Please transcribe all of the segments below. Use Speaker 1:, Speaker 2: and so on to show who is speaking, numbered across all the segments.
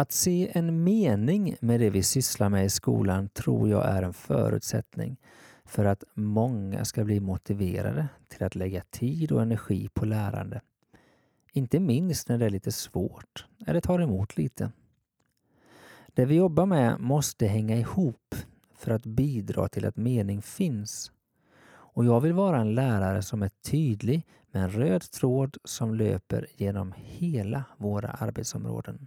Speaker 1: Att se en mening med det vi sysslar med i skolan tror jag är en förutsättning för att många ska bli motiverade till att lägga tid och energi på lärande. Inte minst när det är lite svårt eller tar emot lite. Det vi jobbar med måste hänga ihop för att bidra till att mening finns. Och jag vill vara en lärare som är tydlig med en röd tråd som löper genom hela våra arbetsområden.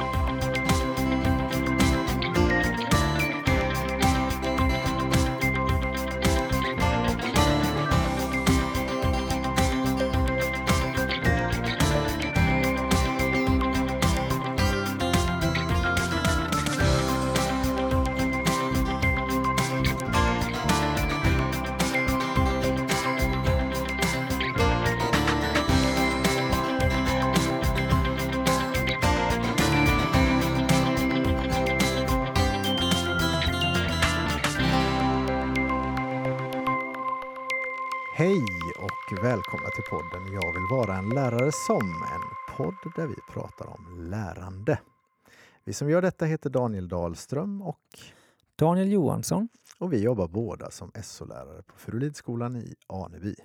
Speaker 2: Hej och välkomna till podden Jag vill vara en lärare som, en podd där vi pratar om lärande. Vi som gör detta heter Daniel Dahlström och,
Speaker 1: Daniel Johansson.
Speaker 2: och vi jobbar båda som SO-lärare på Furulidskolan i Aneby.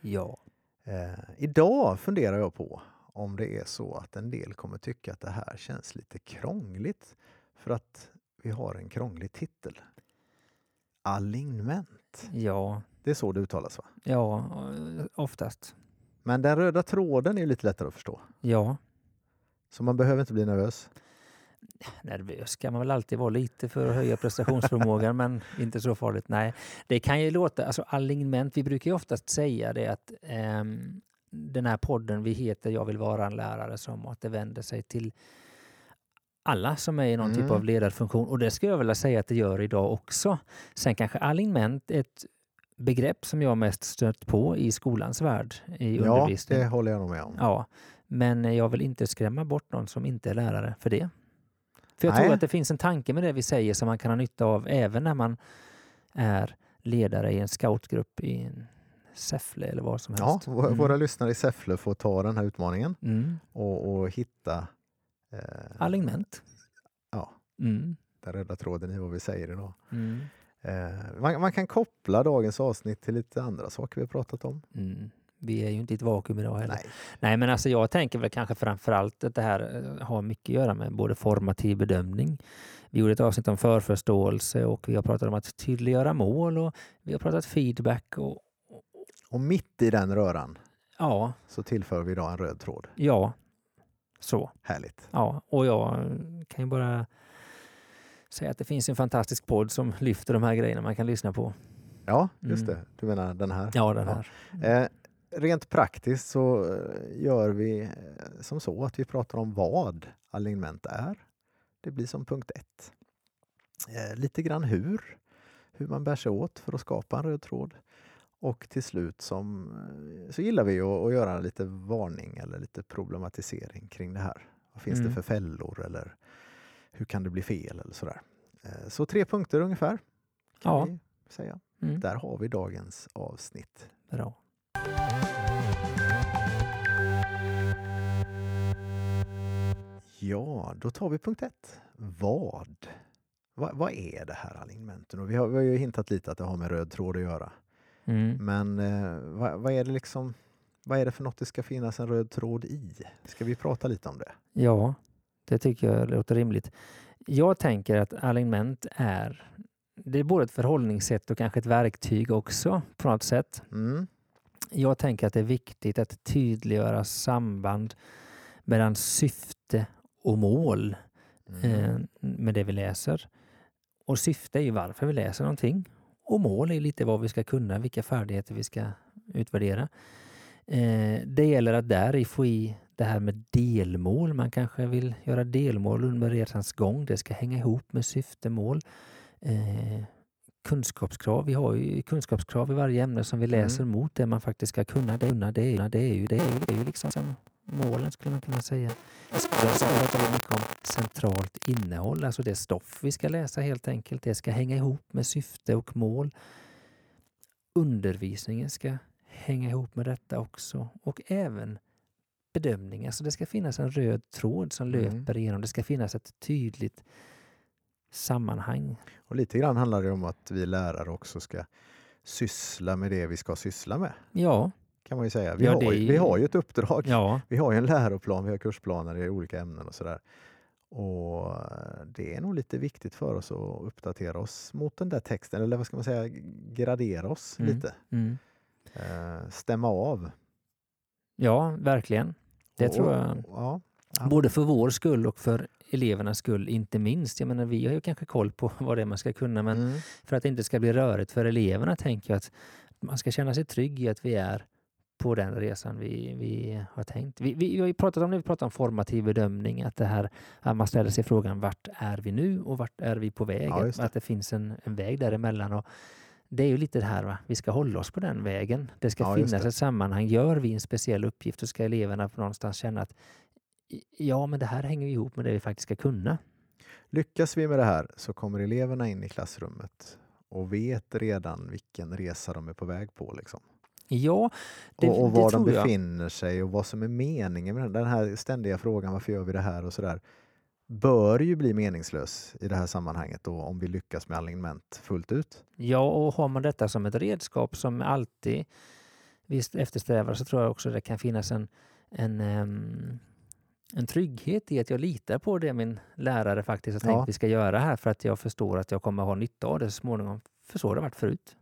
Speaker 1: Ja.
Speaker 2: Eh, idag funderar jag på om det är så att en del kommer tycka att det här känns lite krångligt för att vi har en krånglig titel. Alignement.
Speaker 1: Ja.
Speaker 2: Det är så det uttalas va?
Speaker 1: Ja, oftast.
Speaker 2: Men den röda tråden är lite lättare att förstå.
Speaker 1: Ja.
Speaker 2: Så man behöver inte bli nervös.
Speaker 1: Nervös kan man väl alltid vara lite för att höja prestationsförmågan, men inte så farligt. Nej, det kan ju låta, alltså alignement, vi brukar ju oftast säga det att ehm, den här podden vi heter Jag vill vara en lärare som att det vänder sig till alla som är i någon typ
Speaker 2: Mm.
Speaker 1: av ledarfunktion och det skulle jag vilja säga att det gör idag också. Sen kanske alignement är ett begrepp som jag mest stött på i skolans värld i
Speaker 2: Ja,
Speaker 1: undervisning.
Speaker 2: det håller jag nog med om.
Speaker 1: Ja, men jag vill inte skrämma bort någon som inte är lärare för det. För jag
Speaker 2: Nej.
Speaker 1: tror att det finns en tanke med det vi säger som man kan ha nytta av även när man är ledare i en scoutgrupp i en Säffle eller vad som
Speaker 2: Ja,
Speaker 1: helst.
Speaker 2: våra,
Speaker 1: Mm.
Speaker 2: våra lyssnare i Säffle får ta den här utmaningen
Speaker 1: Mm.
Speaker 2: och, och hitta eh,
Speaker 1: Alignement.
Speaker 2: Ja.
Speaker 1: Mm.
Speaker 2: den röda tråden i vad vi säger idag.
Speaker 1: Mm.
Speaker 2: Eh, man, man kan koppla dagens avsnitt till lite andra saker vi har pratat om.
Speaker 1: Mm. Vi är ju inte i ett vakuum idag heller.
Speaker 2: Nej.
Speaker 1: Nej, men alltså jag tänker väl kanske framförallt att det här eh, har mycket att göra med både formativ bedömning. Vi gjorde ett avsnitt om förförståelse och vi har pratat om att tydliggöra mål och vi har pratat feedback och
Speaker 2: Och mitt i den röran
Speaker 1: ja,
Speaker 2: så tillför vi idag en röd tråd.
Speaker 1: ja, så.
Speaker 2: Härligt.
Speaker 1: Ja, och jag kan ju bara säga att det finns en fantastisk podd som lyfter de här grejerna man kan lyssna på.
Speaker 2: Ja, just
Speaker 1: Mm.
Speaker 2: det. Du menar den här?
Speaker 1: Ja, den här.
Speaker 2: Eh, rent praktiskt så eh, gör vi eh, som så att vi pratar om vad alignement är. Det blir som punkt ett. Eh, lite grann hur, hur man bär sig åt för att skapa en röd tråd. Och till slut som, eh, så gillar vi att, att göra lite varning eller lite problematisering kring det här. Vad finns
Speaker 1: Mm.
Speaker 2: det för fällor eller hur kan det bli fel eller sådär. Eh, så tre punkter ungefär kan
Speaker 1: Ja.
Speaker 2: vi säga.
Speaker 1: Mm.
Speaker 2: Där har vi dagens avsnitt.
Speaker 1: Bra.
Speaker 2: Ja, då tar vi punkt ett. Vad? Va, vad är det här alignmenten? Och vi, har, vi har ju hintat lite att det har med röd tråd att göra.
Speaker 1: Mm.
Speaker 2: Men eh, vad, vad är det liksom vad är det för något det ska finnas en röd tråd i? Ska vi prata lite om det?
Speaker 1: Ja, det tycker jag låter rimligt. Jag tänker att alignment är det är både ett förhållningssätt och kanske ett verktyg också på något sätt.
Speaker 2: Mm.
Speaker 1: Jag tänker att det är viktigt att tydliggöra samband mellan syfte och mål
Speaker 2: Mm.
Speaker 1: eh, med det vi läser. Och syfte är ju varför vi läser någonting. Och mål är lite vad vi ska kunna, vilka färdigheter vi ska utvärdera. Eh, det gäller att där få i det här med delmål. Man kanske vill göra delmål under resans gång. Det ska hänga ihop med syftemål. Eh, kunskapskrav. Vi har ju kunskapskrav i varje ämne som vi
Speaker 2: Mm.
Speaker 1: läser mot det man faktiskt ska kunna. Det, kunna, det, är, ju- det, är, ju, det, är, ju, det är ju liksom som målen skulle man kunna säga. Jag skulle prata mycket om centralt innehåll, alltså det stoff vi ska läsa helt enkelt. Det ska hänga ihop med syfte och mål. Undervisningen ska hänga ihop med detta också och även bedömningar. Så det ska finnas en röd tråd som
Speaker 2: Mm.
Speaker 1: löper igenom. Det ska finnas ett tydligt sammanhang.
Speaker 2: Och lite grann handlar det om att vi lärare också ska syssla med det vi ska syssla med.
Speaker 1: Ja,
Speaker 2: kan man ju säga. Vi,
Speaker 1: Ja,
Speaker 2: har, ju- vi har ju ett uppdrag.
Speaker 1: ja,
Speaker 2: Vi har ju en läroplan, vi har kursplaner i olika ämnen och sådär. Och det är nog lite viktigt för oss att uppdatera oss mot den där texten, eller vad ska man säga, gradera oss
Speaker 1: Mm.
Speaker 2: lite.
Speaker 1: mm.
Speaker 2: Eh, stämma av.
Speaker 1: ja verkligen. Det tror jag.
Speaker 2: Ja.
Speaker 1: Både för vår skull och för elevernas skull inte minst. Jag menar, vi har ju kanske koll på vad det är man ska kunna men
Speaker 2: mm,
Speaker 1: för att det inte ska bli rörigt för eleverna tänker jag att man ska känna sig trygg i att vi är på den resan vi, vi har tänkt. Vi, vi, vi har ju pratat om det, vi pratar om formativ bedömning, att det här att man ställer sig frågan vart är vi nu och vart är vi på väg?
Speaker 2: Ja, det.
Speaker 1: att det finns en, en väg däremellan. Och det är ju lite det här, va? vi ska hålla oss på den vägen. Det ska
Speaker 2: Ja,
Speaker 1: finnas
Speaker 2: det.
Speaker 1: ett sammanhang. Gör vi en speciell uppgift så ska eleverna någonstans känna att ja, men det här hänger ihop med det vi faktiskt ska kunna.
Speaker 2: Lyckas vi med det här så kommer eleverna in i klassrummet och vet redan vilken resa de är på väg på. Liksom.
Speaker 1: Ja, det,
Speaker 2: och, och var de
Speaker 1: tror jag.
Speaker 2: befinner sig och vad som är meningen med den, den här ständiga frågan varför gör vi det här och sådär bör ju bli meningslös i det här sammanhanget då, om vi lyckas med alignment fullt ut.
Speaker 1: Ja, och har man detta som ett redskap som alltid vi eftersträvar så tror jag också det kan finnas en, en, en trygghet i att jag litar på det min lärare faktiskt har tänkt
Speaker 2: Ja.
Speaker 1: vi ska göra här för att jag förstår att jag kommer ha nytta av det så småningom. För så har det varit förut.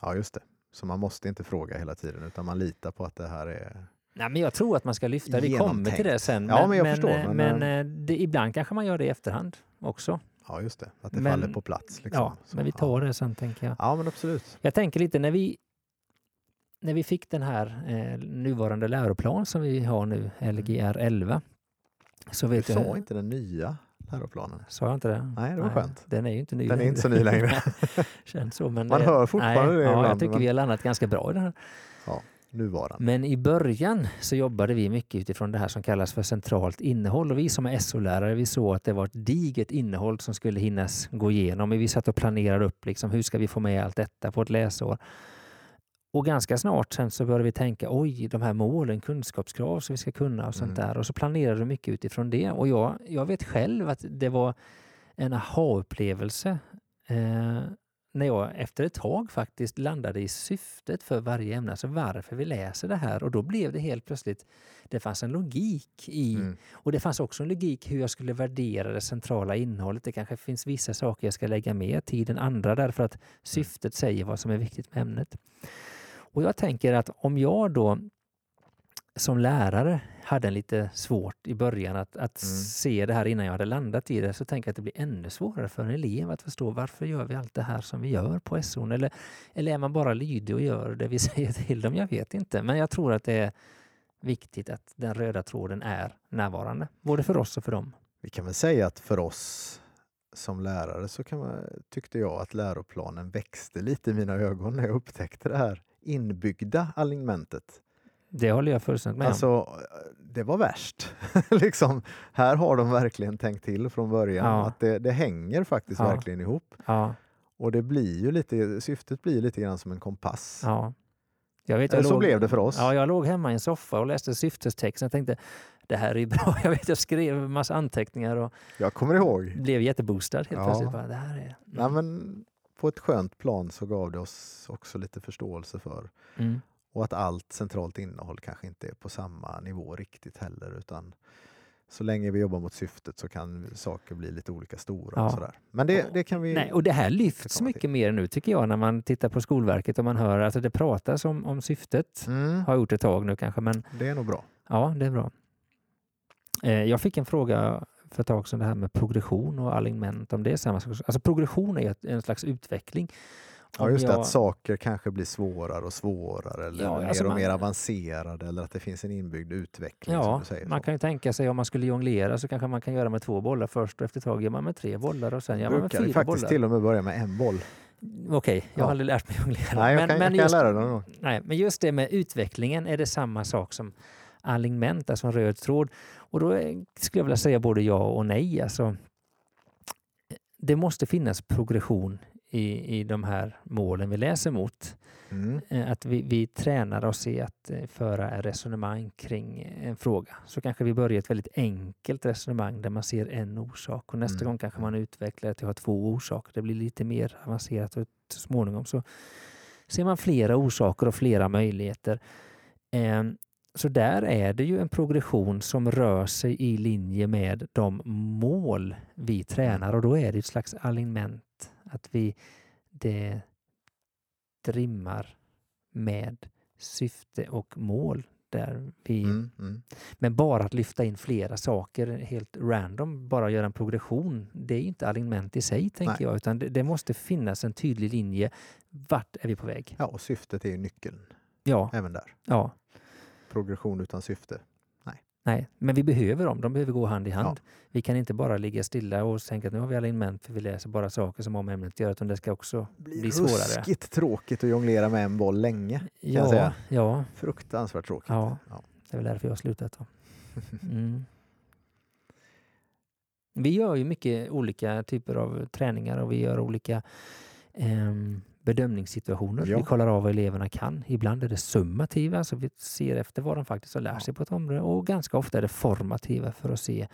Speaker 2: Ja, just det. Så man måste inte fråga hela tiden utan man litar på att det här är...
Speaker 1: Nej, men jag tror att man ska lyfta det. Vi kommer till det sen.
Speaker 2: Ja, men jag förstår,
Speaker 1: eh,
Speaker 2: men,
Speaker 1: men eh, det, ibland kanske man gör det i efterhand också.
Speaker 2: Ja, just det. Att det
Speaker 1: Men-
Speaker 2: faller på plats. Liksom.
Speaker 1: Ja,
Speaker 2: Så,
Speaker 1: men vi
Speaker 2: ja.
Speaker 1: tar det sen tänker jag.
Speaker 2: Ja, men absolut.
Speaker 1: Jag tänker lite när vi när vi fick den här eh, nuvarande läroplan som vi har nu, Lgr 11. Så
Speaker 2: Du
Speaker 1: vet
Speaker 2: sa
Speaker 1: jag,
Speaker 2: inte den nya läroplanen.
Speaker 1: sa jag inte det?
Speaker 2: Nej, det var skönt.
Speaker 1: Den är ju inte ny
Speaker 2: Den är inte så ny längre.
Speaker 1: Känns så, men
Speaker 2: Man
Speaker 1: det-
Speaker 2: hör fortfarande
Speaker 1: nej,
Speaker 2: det
Speaker 1: Ja,
Speaker 2: ibland,
Speaker 1: jag tycker
Speaker 2: men-
Speaker 1: vi har landat ganska bra i det här.
Speaker 2: Nuvarande.
Speaker 1: Men i början så jobbade vi mycket utifrån det här som kallas för centralt innehåll. Och vi som är SO-lärare vi såg att det var ett digert innehåll som skulle hinnas gå igenom. Vi satt och planerade upp liksom, hur ska vi få med allt detta på ett läsår. Och ganska snart sen så började vi tänka oj, de här målen, kunskapskrav som vi ska kunna och sånt
Speaker 2: Mm.
Speaker 1: där. Och så planerade vi mycket utifrån det. Och jag, jag vet själv att det var en aha-upplevelse eh, när jag efter ett tag faktiskt landade i syftet för varje ämne, alltså varför vi läser det här. Och då blev det helt plötsligt, det fanns en logik i,
Speaker 2: Mm.
Speaker 1: och det fanns också en logik hur jag skulle värdera det centrala innehållet. Det kanske finns vissa saker jag ska lägga mer tid än andra därför att syftet säger vad som är viktigt med ämnet. Och jag tänker att om jag då som lärare hade lite svårt i början att, att
Speaker 2: Mm.
Speaker 1: se det här innan jag hade landat i det så tänker jag att det blir ännu svårare för en elev att förstå varför gör vi allt det här som vi gör på SO eller, eller är man bara lydig och gör det vi säger till dem? Jag vet inte, men jag tror att det är viktigt att den röda tråden är närvarande, både för oss och för dem.
Speaker 2: Vi kan väl säga att för oss som lärare så kan man, tyckte jag att läroplanen växte lite i mina ögon när jag upptäckte det här inbyggda alignmentet.
Speaker 1: Det håller jag fullständigt med om.
Speaker 2: Alltså, det var värst. liksom, här har de verkligen tänkt till från början.
Speaker 1: Ja.
Speaker 2: Att det, det hänger faktiskt
Speaker 1: Ja.
Speaker 2: verkligen ihop.
Speaker 1: Ja,
Speaker 2: Och det blir ju lite, syftet blir lite grann som en kompass.
Speaker 1: ja. Jag vet, jag
Speaker 2: så
Speaker 1: låg-
Speaker 2: blev det för oss.
Speaker 1: Ja, jag låg hemma i en soffa och läste syftestexten. Jag tänkte, det här är bra. Jag vet, jag skrev en massa anteckningar och
Speaker 2: Jag kommer ihåg.
Speaker 1: blev jätteboostad helt
Speaker 2: Ja.
Speaker 1: plötsligt. Bara, det här är...
Speaker 2: Nej, men på ett skönt plan så gav det oss också lite förståelse för
Speaker 1: Mm.
Speaker 2: Och att allt centralt innehåll kanske inte är på samma nivå riktigt heller utan så länge vi jobbar mot syftet så kan saker bli lite olika stora.
Speaker 1: Ja.
Speaker 2: Och sådär. Men det, det kan vi...
Speaker 1: Nej, och det här lyfts mycket
Speaker 2: till.
Speaker 1: mer nu tycker jag när man tittar på Skolverket och man hör att det pratas om, om syftet.
Speaker 2: mm,
Speaker 1: Har gjort ett tag nu kanske, men
Speaker 2: det är nog bra.
Speaker 1: ja, det är bra. Eh, jag fick en fråga för ett tag sedan det här med progression och alignment, om det är samma sak. Alltså progression är en slags utveckling.
Speaker 2: Ja, just det,
Speaker 1: jag-
Speaker 2: att saker kanske blir svårare och svårare eller
Speaker 1: Ja,
Speaker 2: mer
Speaker 1: alltså
Speaker 2: och
Speaker 1: man-
Speaker 2: mer avancerade eller att det finns en inbyggd utveckling.
Speaker 1: Ja, man kan ju tänka sig om man skulle jonglera så kanske man kan göra med två bollar först och efter ett tag gör man med tre bollar och sen gör man med fyra
Speaker 2: faktiskt
Speaker 1: bollar.
Speaker 2: till och med börja med en boll.
Speaker 1: Okej, jag
Speaker 2: Ja.
Speaker 1: har aldrig lärt mig jonglera.
Speaker 2: Nej,
Speaker 1: Men-
Speaker 2: kan,
Speaker 1: men just-. Nej, men just det med utvecklingen är det samma sak som alignment, alltså en röd tråd. Och då skulle jag vilja säga både ja och nej. Alltså, det måste finnas progression i, i de här målen vi läser mot.
Speaker 2: Mm.
Speaker 1: Eh, Att vi, vi tränar oss i att eh, föra ett resonemang kring en fråga. Så kanske vi börjar ett väldigt enkelt resonemang där man ser en orsak och nästa
Speaker 2: Mm.
Speaker 1: gång kanske man utvecklar att ha två orsaker. Det blir lite mer avancerat och så småningom så ser man flera orsaker och flera möjligheter. Ehm, Så där är det ju en progression som rör sig i linje med de mål vi tränar och då är det ett slags alignment. Att vi det rimmar med syfte och mål. Där vi,
Speaker 2: Mm. Mm.
Speaker 1: Men bara att lyfta in flera saker helt random, bara göra en progression, det är ju inte alignment i sig tänker
Speaker 2: Nej.
Speaker 1: jag, utan det, det måste finnas en tydlig linje. Vart är vi på väg?
Speaker 2: Ja, och syftet är ju nyckeln
Speaker 1: Ja,
Speaker 2: även där.
Speaker 1: ja.
Speaker 2: Progression utan syfte.
Speaker 1: Nej, men vi behöver dem. De behöver gå hand i hand.
Speaker 2: Ja.
Speaker 1: Vi kan inte bara ligga stilla och tänka att nu har vi alignment för vi läser bara saker som med ämnet göra, utan det ska också
Speaker 2: blir
Speaker 1: bli svårare.
Speaker 2: ruskigt tråkigt att jonglera med en boll länge.
Speaker 1: Ja,
Speaker 2: säga.
Speaker 1: ja,
Speaker 2: Fruktansvärt tråkigt.
Speaker 1: ja.
Speaker 2: Ja.
Speaker 1: Det är väl därför jag har slutat. Då. Mm. Vi gör ju mycket olika typer av träningar och vi gör olika ehm, bedömningssituationer.
Speaker 2: Ja.
Speaker 1: Vi kollar av vad eleverna kan. Ibland är det summativa, alltså vi ser efter vad de faktiskt har lärt sig på ett område och ganska ofta är det formativa för att se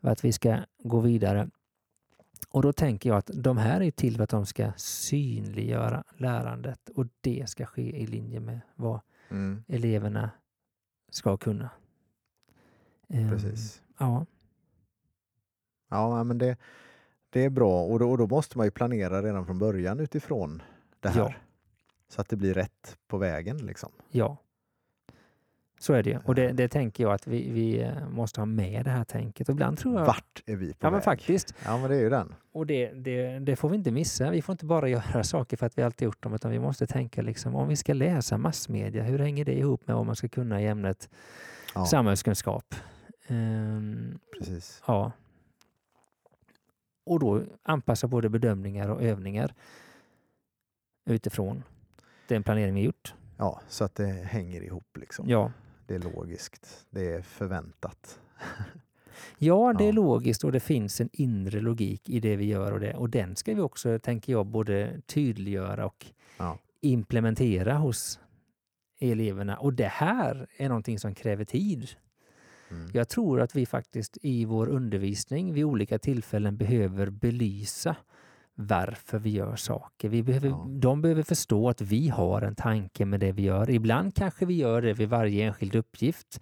Speaker 1: att vi ska gå vidare. Och då tänker jag att de här är till för att de ska synliggöra lärandet och det ska ske i linje med vad
Speaker 2: Mm,
Speaker 1: eleverna ska kunna. Ehm,
Speaker 2: precis.
Speaker 1: Ja,
Speaker 2: Ja, men det, det är bra och då, och då måste man ju planera redan från början utifrån det här.
Speaker 1: Ja.
Speaker 2: Så att det blir rätt på vägen. Liksom.
Speaker 1: ja. Så är det ju. Och det, det tänker jag att vi, vi eh, måste ha med det här tänket. Och ibland tror jag...
Speaker 2: Vart är vi på
Speaker 1: Ja,
Speaker 2: väg?
Speaker 1: men faktiskt.
Speaker 2: Ja, men det är ju den.
Speaker 1: Och det, det, det får vi inte missa. Vi får inte bara göra saker för att vi alltid gjort dem, utan vi måste tänka liksom, om vi ska läsa massmedia, hur hänger det ihop med vad man ska kunna i ämnet
Speaker 2: Ja,
Speaker 1: samhällskunskap? Ehm,
Speaker 2: precis.
Speaker 1: ja. Och då anpassa både bedömningar och övningar utifrån den planering vi gjort.
Speaker 2: Ja, så att det hänger ihop. Liksom.
Speaker 1: Ja,
Speaker 2: Det är logiskt. Det är förväntat.
Speaker 1: Ja, det är
Speaker 2: Ja.
Speaker 1: logiskt och det finns en inre logik i det vi gör och, det, och den ska vi också, tänker jag, både tydliggöra och
Speaker 2: Ja.
Speaker 1: implementera hos eleverna. Och det här är någonting som kräver tid.
Speaker 2: Mm.
Speaker 1: Jag tror att vi faktiskt i vår undervisning vid olika tillfällen behöver belysa varför vi gör saker. Vi behöver,
Speaker 2: Ja.
Speaker 1: De behöver förstå att vi har en tanke med det vi gör. Ibland kanske vi gör det vid varje enskild uppgift.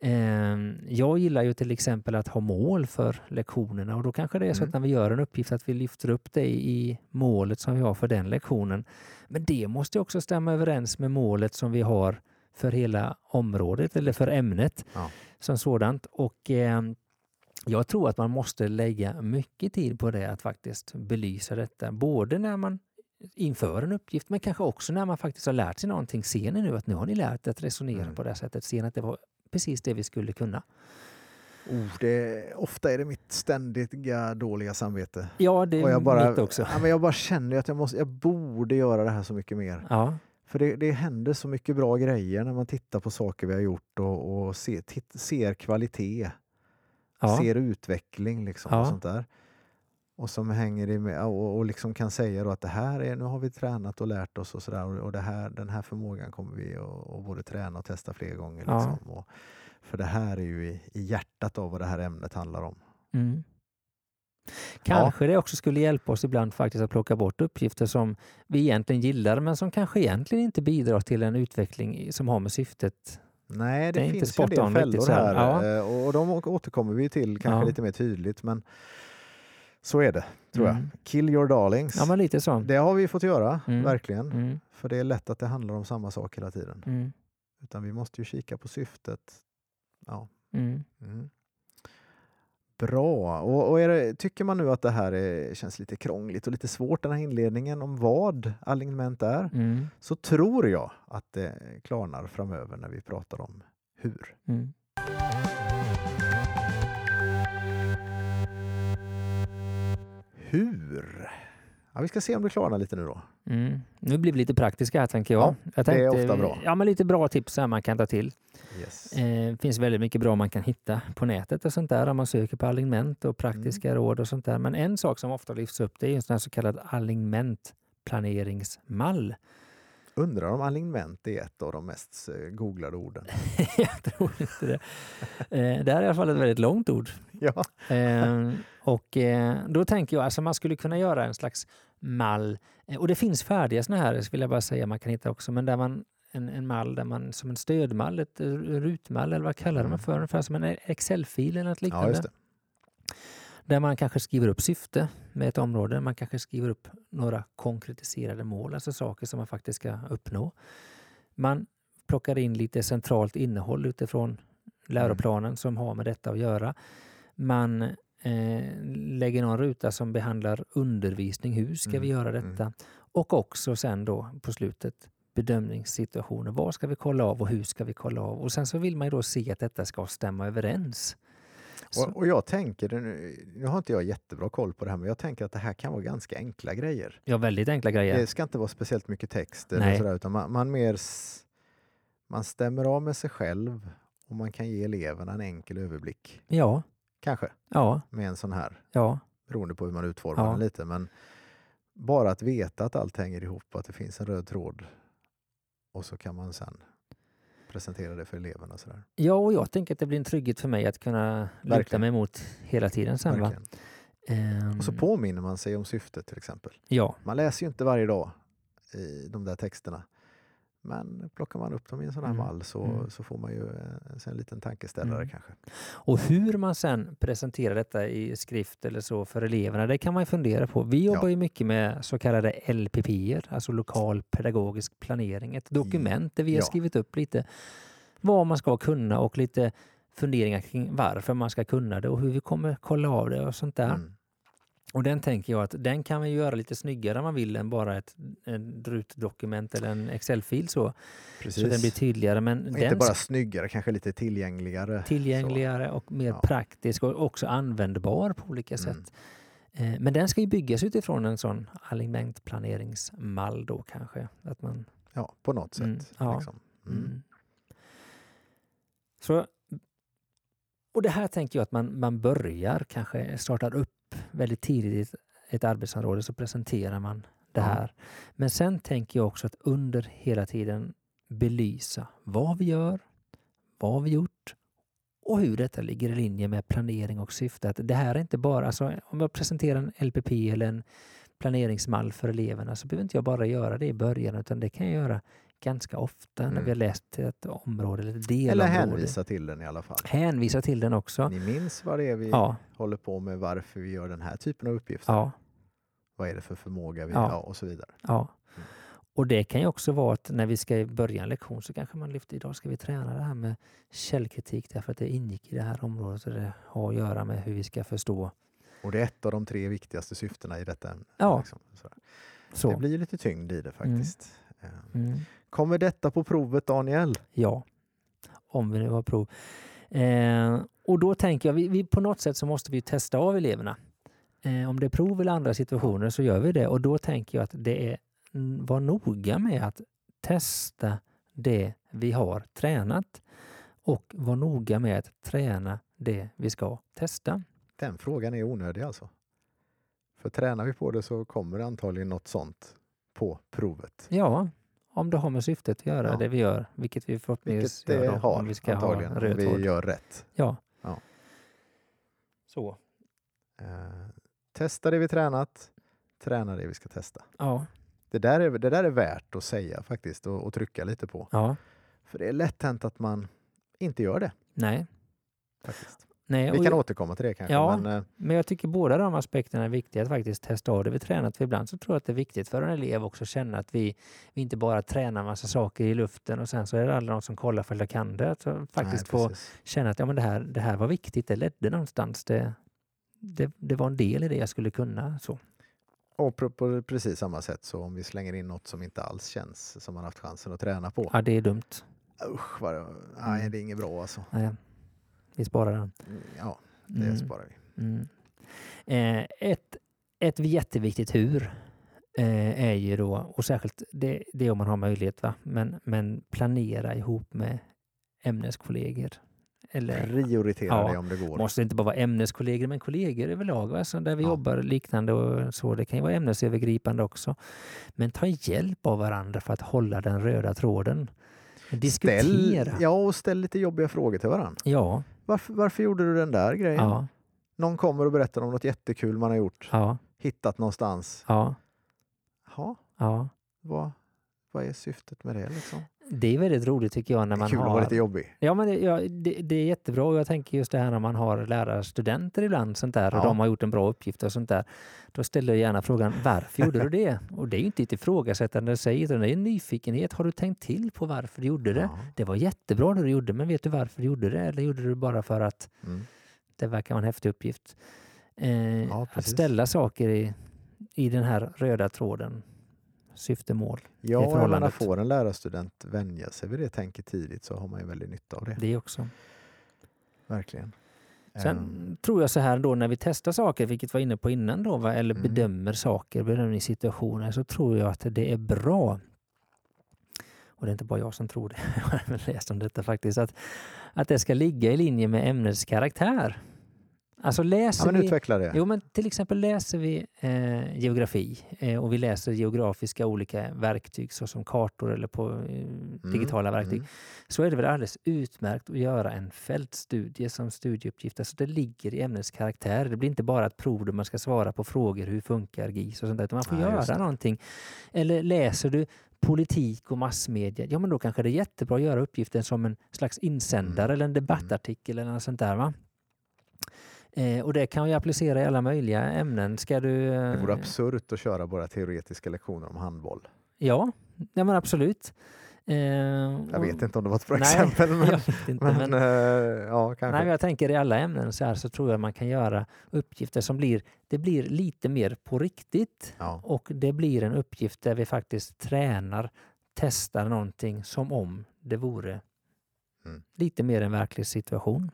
Speaker 1: Ehm, Jag gillar ju till exempel att ha mål för lektionerna och då kanske det är så
Speaker 2: Mm.
Speaker 1: att när vi gör en uppgift att vi lyfter upp det i målet som vi har för den lektionen. Men det måste också stämma överens med målet som vi har för hela området eller för ämnet
Speaker 2: Ja.
Speaker 1: Som sådant. Och eh, jag tror att man måste lägga mycket tid på det, att faktiskt belysa detta. Både när man inför en uppgift, men kanske också när man faktiskt har lärt sig någonting. Ser ni nu att nu har ni lärt er att resonera
Speaker 2: Mm.
Speaker 1: på det här sättet? Ser ni att det var precis det vi skulle kunna?
Speaker 2: Oh, det, ofta är det mitt ständiga dåliga samvete.
Speaker 1: Ja, det
Speaker 2: Och
Speaker 1: är
Speaker 2: jag bara,
Speaker 1: mitt också.
Speaker 2: Ja, men jag bara känner att jag, måste, jag borde göra det här så mycket mer.
Speaker 1: Ja,
Speaker 2: För det, det händer så mycket bra grejer när man tittar på saker vi har gjort och, och ser, titt, ser kvalitet,
Speaker 1: ja,
Speaker 2: ser utveckling liksom
Speaker 1: Ja.
Speaker 2: och sånt där. Och som hänger i med, och, och liksom kan säga då att det här är, nu har vi tränat och lärt oss och sådär och, och det här, den här förmågan kommer vi att både träna och testa fler gånger.
Speaker 1: Ja.
Speaker 2: Liksom. Och, för det här är ju i, i hjärtat av vad det här ämnet handlar om.
Speaker 1: Mm. Kanske det också skulle hjälpa oss ibland faktiskt att plocka bort uppgifter som vi egentligen gillar men som kanske egentligen inte bidrar till en utveckling som har med syftet.
Speaker 2: Nej, det,
Speaker 1: Det är inte
Speaker 2: finns ju en del fällor
Speaker 1: här.
Speaker 2: här
Speaker 1: Ja.
Speaker 2: eh, och, de återkommer vi till kanske
Speaker 1: Ja.
Speaker 2: lite mer tydligt men så är det tror
Speaker 1: Mm.
Speaker 2: jag. Kill your darlings.
Speaker 1: Ja, men lite så.
Speaker 2: Det har vi fått göra,
Speaker 1: Mm.
Speaker 2: verkligen.
Speaker 1: Mm,
Speaker 2: För det är lätt att det handlar om samma sak hela tiden.
Speaker 1: mm,
Speaker 2: Utan vi måste ju kika på syftet. Ja.
Speaker 1: mm.
Speaker 2: Bra. Och, och det, tycker man nu att det här är, känns lite krångligt och lite svårt, den här inledningen om vad alignment är,
Speaker 1: Mm,
Speaker 2: så tror jag att det klarnar framöver när vi pratar om hur.
Speaker 1: mm.
Speaker 2: Hur? Ja, vi ska se om det klarnar lite nu då.
Speaker 1: Mm. Nu blir vi lite praktiska här tänker jag.
Speaker 2: Ja,
Speaker 1: jag
Speaker 2: det är ofta bra.
Speaker 1: Ja, men lite bra tips här man kan ta till.
Speaker 2: Yes.
Speaker 1: Eh, finns väldigt mycket bra man kan hitta på nätet och sånt där om man söker på alignment och praktiska
Speaker 2: Mm.
Speaker 1: råd och sånt där. Men en sak som ofta lyfts upp det är en så kallad alignmentplaneringsmall.
Speaker 2: Undrar om alignment är ett av de mest eh, googlade orden.
Speaker 1: jag tror inte det. Eh, det här är i alla fall ett väldigt långt ord.
Speaker 2: Ja,
Speaker 1: Eh, och då tänker jag alltså man skulle kunna göra en slags mall. Och det finns färdiga såna här, vill jag bara säga, man kan hitta också, men där man en, en mall där man som en stödmall, ett rutmall eller vad kallar man
Speaker 2: Mm.
Speaker 1: för? Ungefär som en Excel-fil eller något
Speaker 2: ja
Speaker 1: liknande.
Speaker 2: just det.
Speaker 1: Där man kanske skriver upp syfte med ett område. Man kanske skriver upp några konkretiserade mål, alltså saker som man faktiskt ska uppnå. Man plockar in lite centralt innehåll utifrån läroplanen som har med detta att göra. Man eh, lägger någon ruta som behandlar undervisning. Hur ska vi
Speaker 2: Mm,
Speaker 1: göra
Speaker 2: mm.
Speaker 1: detta? Och också sen då på slutet bedömningssituationer. Vad ska vi kolla av och hur ska vi kolla av? Och sen så vill man ju då se att detta ska stämma överens.
Speaker 2: Och, och jag tänker, nu, har inte jag jättebra koll på det här, men jag tänker att det här kan vara ganska enkla grejer.
Speaker 1: Ja, väldigt enkla grejer.
Speaker 2: Det ska inte vara speciellt mycket text eller
Speaker 1: Nej.
Speaker 2: sådär, utan man, man mer man stämmer av med sig själv och man kan ge eleverna en enkel överblick.
Speaker 1: Ja,
Speaker 2: Kanske
Speaker 1: ja,
Speaker 2: med en sån här,
Speaker 1: ja.
Speaker 2: beroende på hur man utformar
Speaker 1: Ja.
Speaker 2: den lite. Men bara att veta att allt hänger ihop att det finns en röd tråd och så kan man sen presentera det för eleverna. och Sådär.
Speaker 1: Ja, och jag tänker att det blir en trygghet för mig att kunna luta
Speaker 2: Verkligen.
Speaker 1: mig mot hela tiden sen. Va? Ehm,
Speaker 2: Och så påminner man sig om syftet till exempel.
Speaker 1: Ja,
Speaker 2: Man läser ju inte varje dag i de där texterna. Men plockar man upp dem i en sån här
Speaker 1: Mm,
Speaker 2: mall så,
Speaker 1: mm.
Speaker 2: så får man ju eh, en liten tankeställare
Speaker 1: Mm.
Speaker 2: kanske.
Speaker 1: och hur man sen presenterar detta i skrift eller så för eleverna, det kan man ju fundera på. Vi jobbar
Speaker 2: Ja.
Speaker 1: ju mycket med så kallade LPP, alltså lokal pedagogisk planering. Ett dokument där vi har
Speaker 2: Ja.
Speaker 1: skrivit upp lite vad man ska kunna och lite funderingar kring varför man ska kunna det och hur vi kommer kolla av det och sånt där.
Speaker 2: Mm.
Speaker 1: Och den tänker jag att den kan man göra lite snyggare om man vill än bara ett, ett rutdokument eller en Excel-fil så.
Speaker 2: Precis.
Speaker 1: Så den blir tydligare. Men den
Speaker 2: inte bara snyggare, kanske lite tillgängligare.
Speaker 1: tillgängligare och mer
Speaker 2: Ja.
Speaker 1: praktisk och också användbar på olika
Speaker 2: Så. Mm.
Speaker 1: sätt. Eh, Men den ska ju byggas utifrån en sån alignmentplaneringsmall då kanske. Att man,
Speaker 2: Ja, på något sätt.
Speaker 1: Mm, ja.
Speaker 2: Liksom. Mm.
Speaker 1: mm. Så, och det här tänker jag att man, man börjar kanske startar upp väldigt tidigt i ett, arbetsområde så presenterar man det här. Men sen tänker jag också att under hela tiden belysa vad vi gör, vad vi gjort och hur detta ligger i linje med planering och syfte. Att det här är inte bara, alltså, om jag presenterar en LPP eller en planeringsmall för eleverna så behöver inte jag bara göra det i början utan det kan jag göra ganska ofta när
Speaker 2: Mm.
Speaker 1: vi har läst ett område eller ett
Speaker 2: Eller
Speaker 1: delområde.
Speaker 2: hänvisa till den i alla fall.
Speaker 1: Hänvisa till den också.
Speaker 2: Ni minns vad det är vi
Speaker 1: Ja,
Speaker 2: håller på med, varför vi gör den här typen av uppgifter.
Speaker 1: ja,
Speaker 2: Vad är det för förmåga vi
Speaker 1: Ja.
Speaker 2: har och så vidare.
Speaker 1: ja.
Speaker 2: Mm.
Speaker 1: Och det kan ju också vara att när vi ska börja en lektion så kanske man lyfter, idag ska vi träna det här med källkritik därför att det ingick i det här området och det har att göra med hur vi ska förstå.
Speaker 2: Och det är ett av de tre viktigaste syftena i detta.
Speaker 1: Ja.
Speaker 2: Liksom. Så. Det blir lite tyngd i det faktiskt. Eh,
Speaker 1: mm,
Speaker 2: Kommer detta på provet Daniel?
Speaker 1: ja, om vi nu har prov. Eh, och då tänker jag, vi, vi, på något sätt så måste vi testa av eleverna. Eh, om det är prov eller andra situationer så gör vi det och då tänker jag att det är var noga med att testa det vi har tränat och var noga med att träna det vi ska testa.
Speaker 2: Den frågan är onödig alltså. För tränar vi på det så kommer det antagligen något sånt på provet.
Speaker 1: Ja, om det har med syftet att göra
Speaker 2: Ja.
Speaker 1: det vi gör, vilket vi förhoppningsvis
Speaker 2: Vilket det
Speaker 1: gör då,
Speaker 2: har
Speaker 1: om vi ska ha
Speaker 2: om
Speaker 1: röd
Speaker 2: vi
Speaker 1: tråd.
Speaker 2: gör rätt.
Speaker 1: Ja.
Speaker 2: Ja.
Speaker 1: Så.
Speaker 2: Eh, testa det vi tränat, träna det vi ska testa.
Speaker 1: Ja.
Speaker 2: Det där är, det där är värt att säga faktiskt och, och trycka lite på.
Speaker 1: Ja.
Speaker 2: För det är lätt hänt att man inte gör det.
Speaker 1: Nej.
Speaker 2: Faktiskt.
Speaker 1: Nej.
Speaker 2: Vi kan
Speaker 1: jag-
Speaker 2: återkomma till det kanske.
Speaker 1: Ja.
Speaker 2: Men, eh,
Speaker 1: Men jag tycker båda de aspekterna är viktiga att faktiskt testa av det vi tränat. För ibland så tror jag att det är viktigt för en elev också att känna att vi, vi inte bara tränar massa saker i luften och sen så är det aldrig någon som kollar för att jag kan det. Att så faktiskt
Speaker 2: nej,
Speaker 1: få känna att ja, men det, här, det här var viktigt, det ledde någonstans. Det, det, det var en del i det jag skulle kunna. Så.
Speaker 2: Och på, på precis samma sätt så om vi slänger in något som inte alls känns som man haft chansen att träna på.
Speaker 1: Ja, det är dumt.
Speaker 2: Usch, vad, nej,
Speaker 1: Mm.
Speaker 2: det är inget bra alltså.
Speaker 1: Nej, vi sparar den.
Speaker 2: Mm, Ja, det
Speaker 1: Mm.
Speaker 2: sparar vi.
Speaker 1: Mm. Eh, ett, ett jätteviktigt hur eh, är ju då, och särskilt det, det om man har möjlighet, va? Men, men planera ihop med ämneskollegor. Eller
Speaker 2: Prioritera
Speaker 1: Ja,
Speaker 2: det om det går.
Speaker 1: måste inte bara vara ämneskollegor, men kollegor överlag, va? Så där vi
Speaker 2: Ja.
Speaker 1: jobbar liknande och så. Det kan ju vara ämnesövergripande också. Men ta hjälp av varandra för att hålla den röda tråden. Diskutera.
Speaker 2: Ställ, ja, och ställ lite jobbiga frågor till varandra.
Speaker 1: ja,
Speaker 2: Varför, varför gjorde du den där grejen?
Speaker 1: ja,
Speaker 2: Någon kommer och berättar om något jättekul man har gjort,
Speaker 1: ja,
Speaker 2: hittat någonstans.
Speaker 1: ja,
Speaker 2: Ja,
Speaker 1: ja.
Speaker 2: vad, vad är syftet med det liksom?
Speaker 1: Det är väldigt roligt tycker jag när
Speaker 2: Det är
Speaker 1: man
Speaker 2: kul att
Speaker 1: har...
Speaker 2: vara lite jobbig.
Speaker 1: Ja, men det, ja, det, det är jättebra och jag tänker just det här när man har lärarstudenter ibland sånt där och
Speaker 2: Ja.
Speaker 1: de har gjort en bra uppgift och sånt där. Då ställer jag gärna frågan varför gjorde du det? Och det är ju inte ett ifrågasättande i sig utan det är en nyfikenhet. Har du tänkt till på varför du gjorde det?
Speaker 2: Ja.
Speaker 1: Det var jättebra det du gjorde men vet du varför du gjorde det? Eller gjorde du det bara för att
Speaker 2: Mm.
Speaker 1: det verkar vara en häftig uppgift? Eh, att ställa saker i, i den här röda tråden. Syftemål.
Speaker 2: Ja, menar,
Speaker 1: förhållandet.
Speaker 2: får en lärarstudent vänja sig vid det tänket tidigt så har man ju väldigt nytta av det.
Speaker 1: Det också.
Speaker 2: Verkligen.
Speaker 1: Sen
Speaker 2: Ehm,
Speaker 1: tror jag så här då när vi testar saker, vilket var inne på innan då, va? eller
Speaker 2: Mm.
Speaker 1: bedömer saker, bedömer situationer, så tror jag att det är bra. Och det är inte bara jag som tror det, jag har läst om detta faktiskt, att, att det ska ligga i linje med ämnets karaktär. Alltså
Speaker 2: ja,
Speaker 1: läser
Speaker 2: men
Speaker 1: vi...
Speaker 2: utveckla det.
Speaker 1: Jo, men till exempel läser vi eh, geografi eh, och vi läser geografiska olika verktyg såsom kartor eller på eh, digitala verktyg
Speaker 2: mm.
Speaker 1: så är det väl alldeles utmärkt att göra en fältstudie som studieuppgift. Alltså det ligger i ämnets karaktär. Det blir inte bara ett prov där man ska svara på frågor, hur funkar GIS och sånt där, utan man får
Speaker 2: just
Speaker 1: göra någonting. Eller läser du politik och massmedia, ja men då kanske det är jättebra att göra uppgiften som en slags insändare
Speaker 2: Mm.
Speaker 1: eller en debattartikel eller något sånt där. Va? Eh, och det kan vi applicera i alla möjliga ämnen. Ska du...
Speaker 2: Det vore
Speaker 1: eh,
Speaker 2: absurt att köra bara teoretiska lektioner om handboll.
Speaker 1: Ja, ja men absolut. Eh,
Speaker 2: Jag vet inte om det var ett bra
Speaker 1: Nej,
Speaker 2: exempel, men,
Speaker 1: inte,
Speaker 2: men,
Speaker 1: men,
Speaker 2: eh, ja, kanske.
Speaker 1: Nej, jag tänker i alla ämnen så här så tror jag man kan göra uppgifter som blir, det blir lite mer på riktigt
Speaker 2: ja.
Speaker 1: och det blir en uppgift där vi faktiskt tränar, testar någonting som om det vore
Speaker 2: Mm.
Speaker 1: lite mer en verklig situation.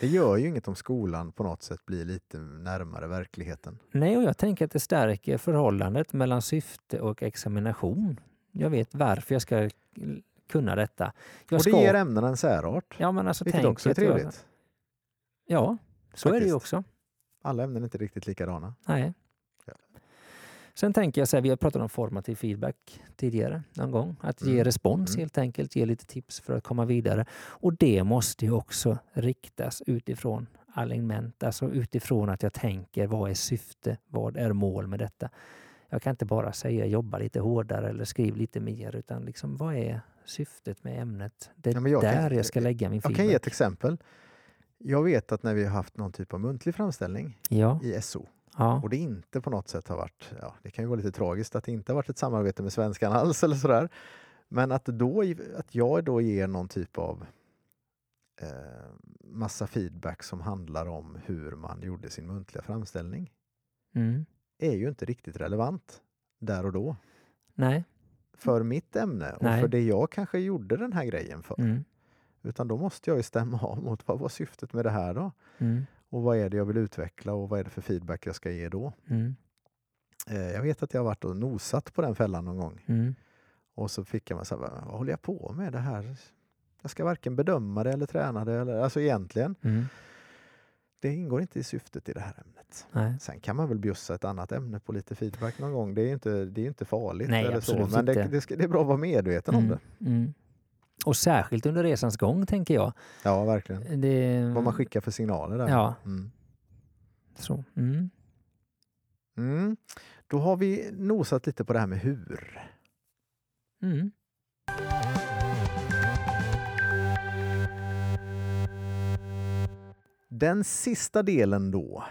Speaker 2: Det gör ju inget om skolan på något sätt blir lite närmare verkligheten.
Speaker 1: Nej, och jag tänker att det stärker förhållandet mellan syfte och examination. Jag vet varför jag ska kunna detta. Jag
Speaker 2: och det
Speaker 1: ska,
Speaker 2: ger ämnena en särart,
Speaker 1: ja, men alltså,
Speaker 2: vilket
Speaker 1: tänk
Speaker 2: också är
Speaker 1: att jag-
Speaker 2: trevligt.
Speaker 1: Ja, så är det ju
Speaker 2: Faktiskt.
Speaker 1: också.
Speaker 2: Alla ämnen är inte riktigt likadana.
Speaker 1: Nej. Sen tänker jag så här, vi har pratat om formativ feedback tidigare någon gång. Att ge
Speaker 2: Mm.
Speaker 1: respons
Speaker 2: Mm.
Speaker 1: helt enkelt, ge lite tips för att komma vidare. Och det måste ju också riktas utifrån alignment, alltså utifrån att jag tänker vad är syfte, vad är mål med detta? Jag kan inte bara säga jobba lite hårdare eller skriv lite mer utan liksom vad är syftet med ämnet? Det är
Speaker 2: Ja, jag kan-
Speaker 1: där jag ska lägga min
Speaker 2: Jag
Speaker 1: feedback.
Speaker 2: kan ge ett exempel. Jag vet att när vi har haft någon typ av muntlig framställning
Speaker 1: Ja,
Speaker 2: i SO
Speaker 1: ja,
Speaker 2: och det inte på något sätt har varit, ja, det kan ju vara lite tragiskt att det inte har varit ett samarbete med svenskan alls eller sådär. Men att, då, att jag då ger någon typ av eh, massa feedback som handlar om hur man gjorde sin muntliga framställning
Speaker 1: mm.
Speaker 2: är ju inte riktigt relevant där och då
Speaker 1: nej,
Speaker 2: för mitt ämne och
Speaker 1: Nej.
Speaker 2: för det jag kanske gjorde den här grejen för.
Speaker 1: mm.
Speaker 2: Utan då måste jag ju stämma av mot vad var syftet med det här då?
Speaker 1: Mm.
Speaker 2: Och vad är det jag vill utveckla och vad är det för feedback jag ska ge då?
Speaker 1: Mm.
Speaker 2: Eh, jag vet att jag har varit och nosat på den fällan någon gång
Speaker 1: Mm.
Speaker 2: och så fick jag mig så här, vad håller jag på med det här? Jag ska varken bedöma det eller träna det. Eller, alltså egentligen,
Speaker 1: Mm.
Speaker 2: det ingår inte i syftet i det här ämnet.
Speaker 1: Nej.
Speaker 2: Sen kan man väl bjussa ett annat ämne på lite feedback någon gång. Det är ju inte, det är inte farligt.
Speaker 1: Nej,
Speaker 2: eller så. Men det, det, ska, det är bra att vara medveten om
Speaker 1: Mm,
Speaker 2: det.
Speaker 1: Och särskilt under resans gång, tänker jag.
Speaker 2: Ja, verkligen.
Speaker 1: Det,
Speaker 2: Vad man skickar för signaler där.
Speaker 1: Ja.
Speaker 2: Mm.
Speaker 1: Så. Mm.
Speaker 2: Mm. Då har vi nosat lite på det här med hur.
Speaker 1: Mm.
Speaker 2: Den sista delen då,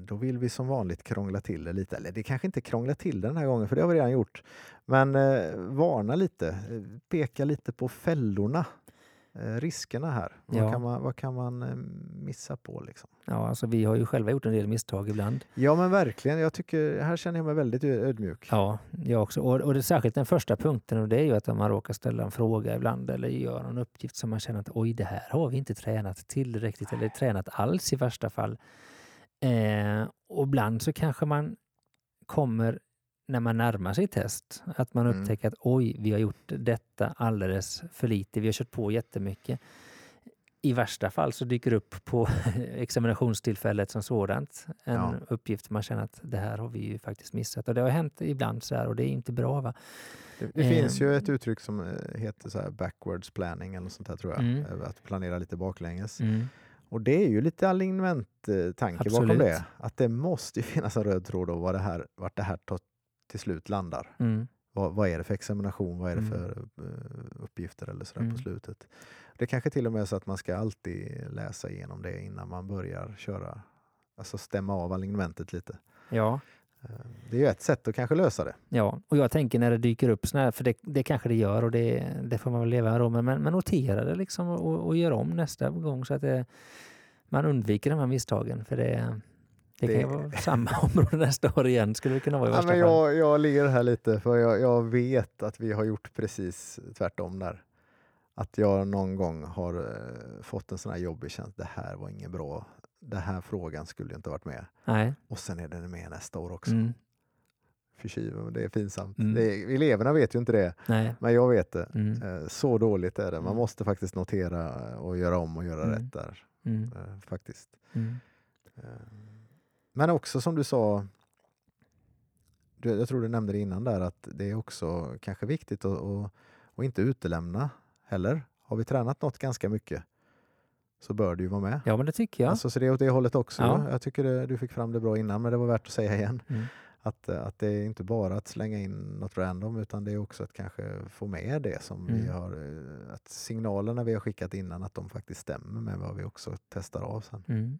Speaker 2: då vill vi som vanligt krångla till det lite. Eller det kanske inte krångla till den här gången, för det har vi redan gjort. Men eh, varna lite, eh, peka lite på fällorna, eh, riskerna här.
Speaker 1: Ja.
Speaker 2: Vad kan man, vad kan man eh, missa på? Liksom?
Speaker 1: Ja, alltså vi har ju själva gjort en del misstag ibland.
Speaker 2: Ja men verkligen, jag tycker, här känner jag mig väldigt ödmjuk.
Speaker 1: Ja, jag också. Och, och det är särskilt den första punkten och det är ju att om man råkar ställa en fråga ibland eller gör någon uppgift som man känner att oj, det här har vi inte tränat tillräckligt eller tränat alls i värsta fall. Eh, och ibland så kanske man kommer när man närmar sig test, att man
Speaker 2: Mm.
Speaker 1: upptäcker att oj, vi har gjort detta alldeles för lite, vi har kört på jättemycket. I värsta fall så dyker upp på examinationstillfället som sådant en
Speaker 2: Ja.
Speaker 1: uppgift man känner att det här har vi ju faktiskt missat. Och det har hänt ibland så här och det är inte bra. Va?
Speaker 2: Det, det finns ju
Speaker 1: Ehm.
Speaker 2: ett uttryck som eh, heter så här backwards planning eller sånt där tror jag.
Speaker 1: Mm.
Speaker 2: Eh, Att planera lite baklänges.
Speaker 1: Mm.
Speaker 2: Och det är ju lite alignment-tanke bakom det. Att det måste ju finnas en röd tråd om vad det här, vart det här tar, till slut landar.
Speaker 1: Mm.
Speaker 2: Vad, vad är det för examination? Vad är det
Speaker 1: Mm.
Speaker 2: för eh, uppgifter eller sådär
Speaker 1: Mm.
Speaker 2: på slutet? Det kanske till och med är så att man ska alltid läsa igenom det innan man börjar köra. Alltså stämma av alignementet lite.
Speaker 1: Ja.
Speaker 2: Det är ju ett sätt att kanske lösa det.
Speaker 1: Ja, och jag tänker när det dyker upp såna här, för det, det kanske det gör och det, det får man väl leva med men, men notera det liksom och, och gör om nästa gång så att det, man undviker de här misstagen. För det, det,
Speaker 2: Det-
Speaker 1: kan ju vara samma område nästa år igen, skulle det kunna vara i
Speaker 2: Ja, men jag, jag ler här lite för jag, jag vet att vi har gjort precis tvärtom där. Att jag någon gång har eh, fått en sån här jobbig känsla. Det här var inget bra. Den här frågan skulle ju inte varit med.
Speaker 1: Nej.
Speaker 2: Och sen är den med nästa år också.
Speaker 1: Mm.
Speaker 2: Men det är pinsamt.
Speaker 1: Mm.
Speaker 2: Det är, eleverna vet ju inte det,
Speaker 1: Nej.
Speaker 2: men jag vet det.
Speaker 1: Mm.
Speaker 2: Eh, Så dåligt är det. Man
Speaker 1: Mm.
Speaker 2: måste faktiskt notera och göra om och göra
Speaker 1: Mm.
Speaker 2: rätt där.
Speaker 1: Mm.
Speaker 2: eh, Faktiskt.
Speaker 1: Mm.
Speaker 2: Eh, Men också som du sa, jag tror du nämnde det innan där, att det är också kanske viktigt att, att, att inte utelämna heller. Har vi tränat något ganska mycket så bör det ju vara med.
Speaker 1: Ja, men det tycker jag.
Speaker 2: Alltså, så det är åt det hållet också.
Speaker 1: Ja.
Speaker 2: Jag tycker det, du fick fram det bra innan, men det var värt att säga igen.
Speaker 1: Mm.
Speaker 2: Att, eh, att det är inte bara att slänga in något random utan det är också att kanske få med det som vi
Speaker 1: Mm.
Speaker 2: har, eh, att signalerna vi har skickat innan att de faktiskt stämmer med vad vi också testar av sen.
Speaker 1: Mm.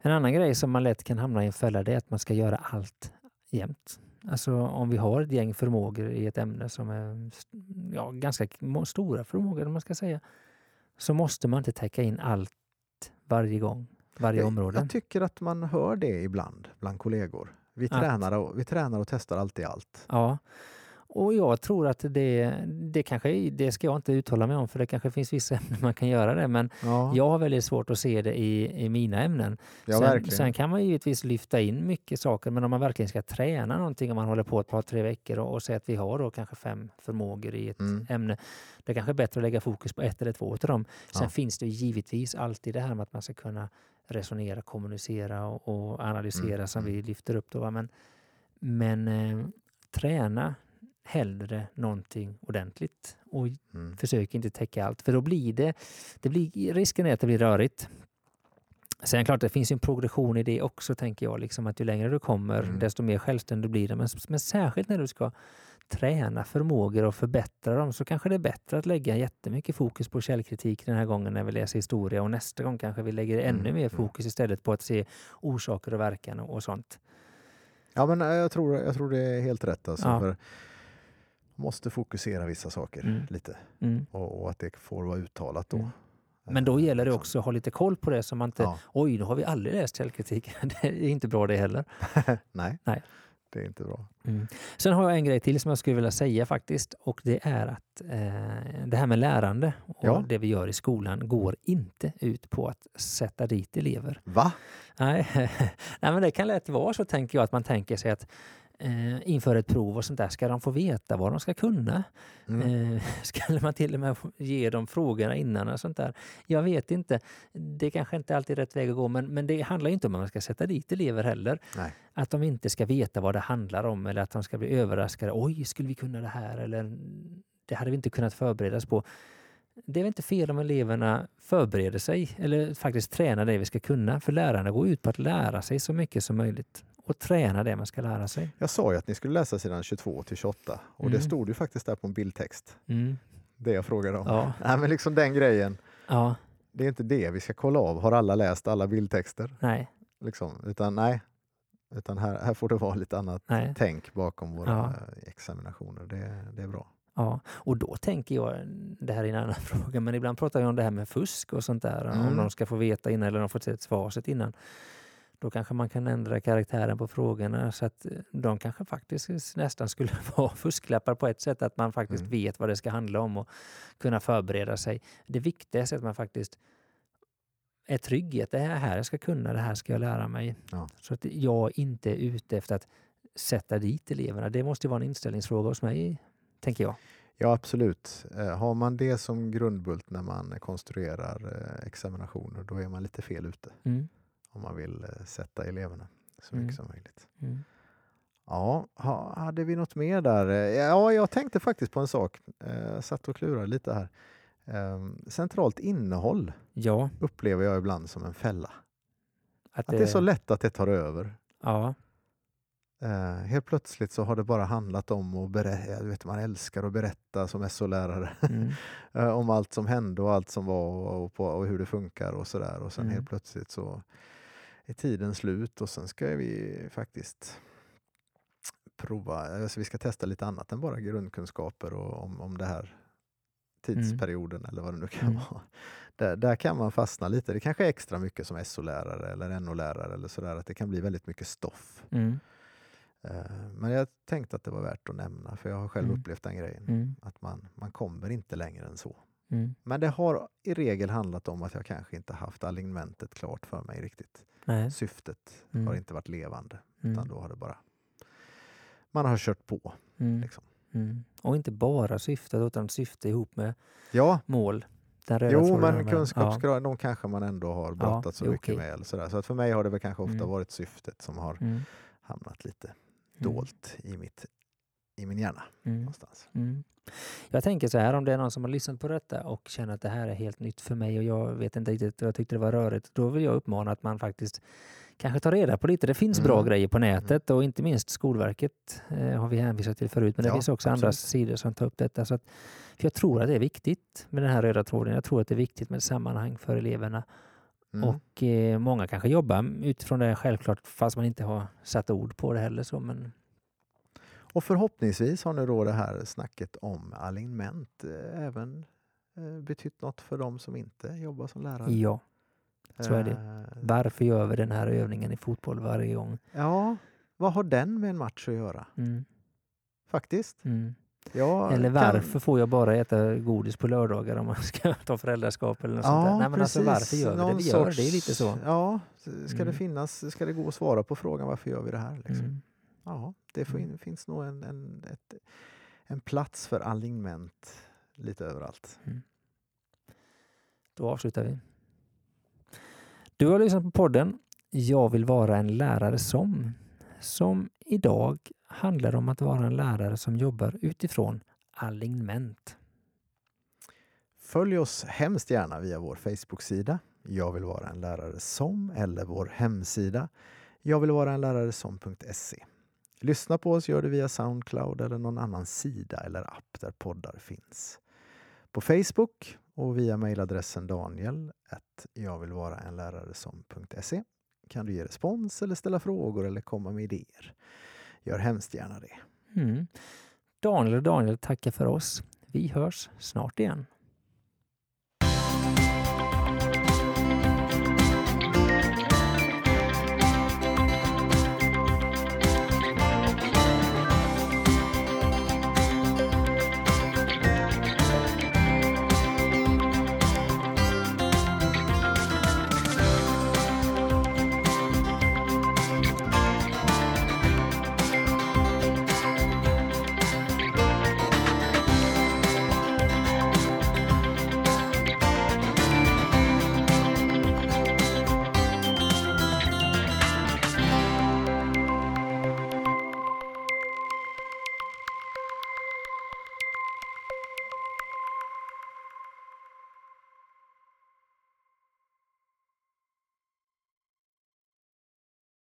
Speaker 1: En annan grej som man lätt kan hamna i en fälla det är att man ska göra allt jämt. Alltså om vi har ett gäng förmågor i ett ämne som är ja, ganska stora förmågor om man ska säga, så måste man inte täcka in allt varje gång, varje
Speaker 2: Jag,
Speaker 1: område.
Speaker 2: jag tycker att man hör det ibland bland kollegor. Vi,
Speaker 1: Att-
Speaker 2: tränar, och, vi tränar och testar alltid allt.
Speaker 1: Ja, och jag tror att det, det kanske, det ska jag inte uttala mig om för det kanske finns vissa ämnen man kan göra det, men
Speaker 2: Ja,
Speaker 1: jag har väldigt svårt att se det i, i mina ämnen.
Speaker 2: ja
Speaker 1: sen, sen kan man givetvis lyfta in mycket saker, men om man verkligen ska träna någonting, om man håller på ett par, tre veckor och, och säger att vi har då kanske fem förmågor i ett
Speaker 2: Mm.
Speaker 1: ämne, det är kanske är bättre att lägga fokus på ett eller två av dem. Sen
Speaker 2: Ja.
Speaker 1: finns det ju givetvis alltid det här med att man ska kunna resonera, kommunicera och, och analysera
Speaker 2: Mm,
Speaker 1: som
Speaker 2: mm.
Speaker 1: vi lyfter upp. Då? Men, men eh, träna hellre någonting ordentligt och
Speaker 2: Mm.
Speaker 1: försök inte täcka allt, för då blir det, det blir, risken är att det blir rörigt. Sen det klart, det finns ju en progression i det också, tänker jag. Liksom att ju längre du kommer,
Speaker 2: Mm.
Speaker 1: desto mer självständig blir du. Men, men särskilt när du ska träna förmågor och förbättra dem så kanske det är bättre att lägga jättemycket fokus på källkritik den här gången när vi läser historia och nästa gång kanske vi lägger ännu
Speaker 2: Mm,
Speaker 1: mer
Speaker 2: mm.
Speaker 1: fokus istället på att se orsaker och verkan och, och sånt.
Speaker 2: Ja, men eh, jag tror, jag tror det är helt rätt. Alltså,
Speaker 1: Ja.
Speaker 2: för måste fokusera vissa saker
Speaker 1: Mm.
Speaker 2: lite
Speaker 1: Mm.
Speaker 2: och, och att det får vara uttalat då.
Speaker 1: Mm. Men då
Speaker 2: Eh,
Speaker 1: gäller det
Speaker 2: liksom.
Speaker 1: också att ha lite koll på det så man inte,
Speaker 2: Ja.
Speaker 1: oj, nu har vi aldrig läst källkritik. det är inte bra det heller.
Speaker 2: Nej,
Speaker 1: Nej.
Speaker 2: det är inte bra.
Speaker 1: Sen har jag en grej till som jag skulle vilja säga faktiskt och det är att eh, det här med lärande och
Speaker 2: Ja.
Speaker 1: det vi gör i skolan går inte ut på att sätta dit elever.
Speaker 2: Va?
Speaker 1: Nej, Nej men det kan lätt vara så tänker jag att man tänker sig att eh, inför ett prov och sånt där ska de få veta vad de ska kunna.
Speaker 2: Mm.
Speaker 1: Eh, skulle man till och med ge dem frågorna innan och sånt där? Jag vet inte. Det kanske inte alltid är rätt väg att gå men, men det handlar inte om att man ska sätta dit elever heller.
Speaker 2: Nej.
Speaker 1: Att de inte ska veta vad det handlar om eller att de ska bli överraskade. Oj, skulle vi kunna det här? Eller det hade vi inte kunnat förbereda oss på. Det är väl inte fel om eleverna förbereder sig eller faktiskt tränar det vi ska kunna. För lärarna går ut på att lära sig så mycket som möjligt och träna det man ska lära sig.
Speaker 2: Jag sa ju att ni skulle läsa sidan 22 till 28 och det
Speaker 1: Mm.
Speaker 2: stod ju faktiskt där på en bildtext.
Speaker 1: Mm.
Speaker 2: Det jag frågade om.
Speaker 1: Ja,
Speaker 2: Nej, men liksom den grejen.
Speaker 1: ja,
Speaker 2: Det är inte det vi ska kolla av. Har alla läst alla bildtexter?
Speaker 1: nej,
Speaker 2: Liksom. Utan nej, utan här, här får det vara lite annat
Speaker 1: nej.
Speaker 2: tänk bakom våra
Speaker 1: Ja.
Speaker 2: examinationer. Det, det är bra.
Speaker 1: Ja, och då tänker jag, det här är en annan fråga, men ibland pratar vi om det här med fusk och sånt där. Om
Speaker 2: Mm.
Speaker 1: de ska få veta innan eller de får se svaret innan. Då kanske man kan ändra karaktären på frågorna så att eh, de kanske faktiskt nästan skulle vara fusklappar på ett sätt. Att man faktiskt
Speaker 2: Mm.
Speaker 1: vet vad det ska handla om och kunna förbereda sig. Det viktigaste är att man faktiskt är trygghet. Det är här jag ska kunna, det här ska jag lära mig.
Speaker 2: Ja.
Speaker 1: Så att jag inte är ute efter att sätta dit eleverna. Det måste vara en inställningsfråga hos mig, tänker jag.
Speaker 2: Ja, absolut. Eh, har man det som grundbult när man konstruerar eh, examinationer, då är man lite fel ute.
Speaker 1: Mm.
Speaker 2: Om man vill eh, sätta eleverna så
Speaker 1: Mm.
Speaker 2: mycket som möjligt.
Speaker 1: Mm.
Speaker 2: Ja, ha, hade vi något mer där? Eh, Ja, jag tänkte faktiskt på en sak. Eh, Jag satt och klurade lite här. Eh, Centralt innehåll
Speaker 1: Ja,
Speaker 2: upplever jag ibland som en fälla.
Speaker 1: att
Speaker 2: Att det är så lätt att det tar över.
Speaker 1: Ja,
Speaker 2: Eh, helt plötsligt så har det bara handlat om att berätta, vet, man älskar att berätta som SO-lärare
Speaker 1: mm.
Speaker 2: eh, om allt som hände och allt som var och, och, på, och hur det funkar och sådär. Och sen
Speaker 1: Mm.
Speaker 2: helt plötsligt så är tiden slut och sen ska vi faktiskt prova, alltså vi ska testa lite annat än bara grundkunskaper och om, om det här tidsperioden eller vad det nu kan
Speaker 1: Mm.
Speaker 2: vara. Där, där kan man fastna lite. Det kanske är extra mycket som SO-lärare eller NO-lärare eller sådär, att det kan bli väldigt mycket stoff.
Speaker 1: Mm.
Speaker 2: Eh, Men jag tänkte att det var värt att nämna, för jag har själv
Speaker 1: Mm.
Speaker 2: upplevt den grejen.
Speaker 1: Mm.
Speaker 2: Att man, man kommer inte längre än så.
Speaker 1: Mm.
Speaker 2: Men det har i regel handlat om att jag kanske inte haft alignementet klart för mig riktigt.
Speaker 1: Nej.
Speaker 2: Syftet
Speaker 1: Mm.
Speaker 2: har inte varit levande,
Speaker 1: Mm.
Speaker 2: utan då har det bara... Man har kört på.
Speaker 1: Mm.
Speaker 2: Liksom.
Speaker 1: Mm. Och inte bara syftet utan syfte ihop med
Speaker 2: Ja,
Speaker 1: mål.
Speaker 2: Jo, men kunskapskrav, de kanske man ändå har brottats så
Speaker 1: jo,
Speaker 2: mycket
Speaker 1: okej.
Speaker 2: med. Eller sådär. Så att för mig har det väl kanske ofta
Speaker 1: Mm.
Speaker 2: varit syftet som har
Speaker 1: Ja. Mm.
Speaker 2: hamnat lite dolt i, mitt, i min hjärna.
Speaker 1: Mm.
Speaker 2: Någonstans.
Speaker 1: Mm. Jag tänker så här, om det är någon som har lyssnat på detta och känner att det här är helt nytt för mig och jag vet inte riktigt jag tyckte det var rörigt, då vill jag uppmana att man faktiskt kanske tar reda på lite. Det finns bra
Speaker 2: Mm.
Speaker 1: grejer på nätet och inte minst Skolverket eh, har vi hänvisat till förut, men det
Speaker 2: Ja,
Speaker 1: finns också andra
Speaker 2: absolut.
Speaker 1: sidor som tar upp detta. Så att, jag tror att det är viktigt med den här röda tråden. Jag tror att det är viktigt med sammanhang för eleverna.
Speaker 2: Mm.
Speaker 1: Och eh, många kanske jobbar utifrån det självklart, fast man inte har satt ord på det heller. Så, men,
Speaker 2: Och förhoppningsvis har nu då det här snacket om alignment eh, även eh, betytt något för de som inte jobbar som lärare.
Speaker 1: ja, så är det.
Speaker 2: Eh,
Speaker 1: varför gör vi den här övningen i fotboll varje gång?
Speaker 2: Ja, vad har den med en match att göra?
Speaker 1: Mm,
Speaker 2: Faktiskt.
Speaker 1: mm.
Speaker 2: Jag
Speaker 1: Eller
Speaker 2: kan-
Speaker 1: varför får jag bara äta godis på lördagar om man ska ta föräldraskap eller något sånt där?
Speaker 2: Ja,
Speaker 1: Nej, men alltså, varför gör vi det?
Speaker 2: Någon
Speaker 1: Vi gör det,
Speaker 2: sorts-
Speaker 1: det är lite så.
Speaker 2: Ja, ska det
Speaker 1: Mm.
Speaker 2: finnas, ska det gå att svara på frågan varför gör vi det här? Liksom?
Speaker 1: Mm.
Speaker 2: Ja, det in, finns nog en, en, ett, en plats för alignment lite överallt.
Speaker 1: Då avslutar vi. Du har lyssnat på podden Jag vill vara en lärare som, som idag handlar om att vara en lärare som jobbar utifrån alignment.
Speaker 2: Följ oss hemskt gärna via vår Facebook-sida Jag vill vara en lärare som eller vår hemsida Jag vill vara en lärare som.se. Lyssna på oss gör du via Soundcloud eller någon annan sida eller app där poddar finns. På Facebook och via mejladressen daniel jag vill vara en lärare som.se kan du ge respons eller ställa frågor eller komma med idéer. Gör hemskt gärna det.
Speaker 1: Mm. Daniel och Daniel tackar för oss. Vi hörs snart igen.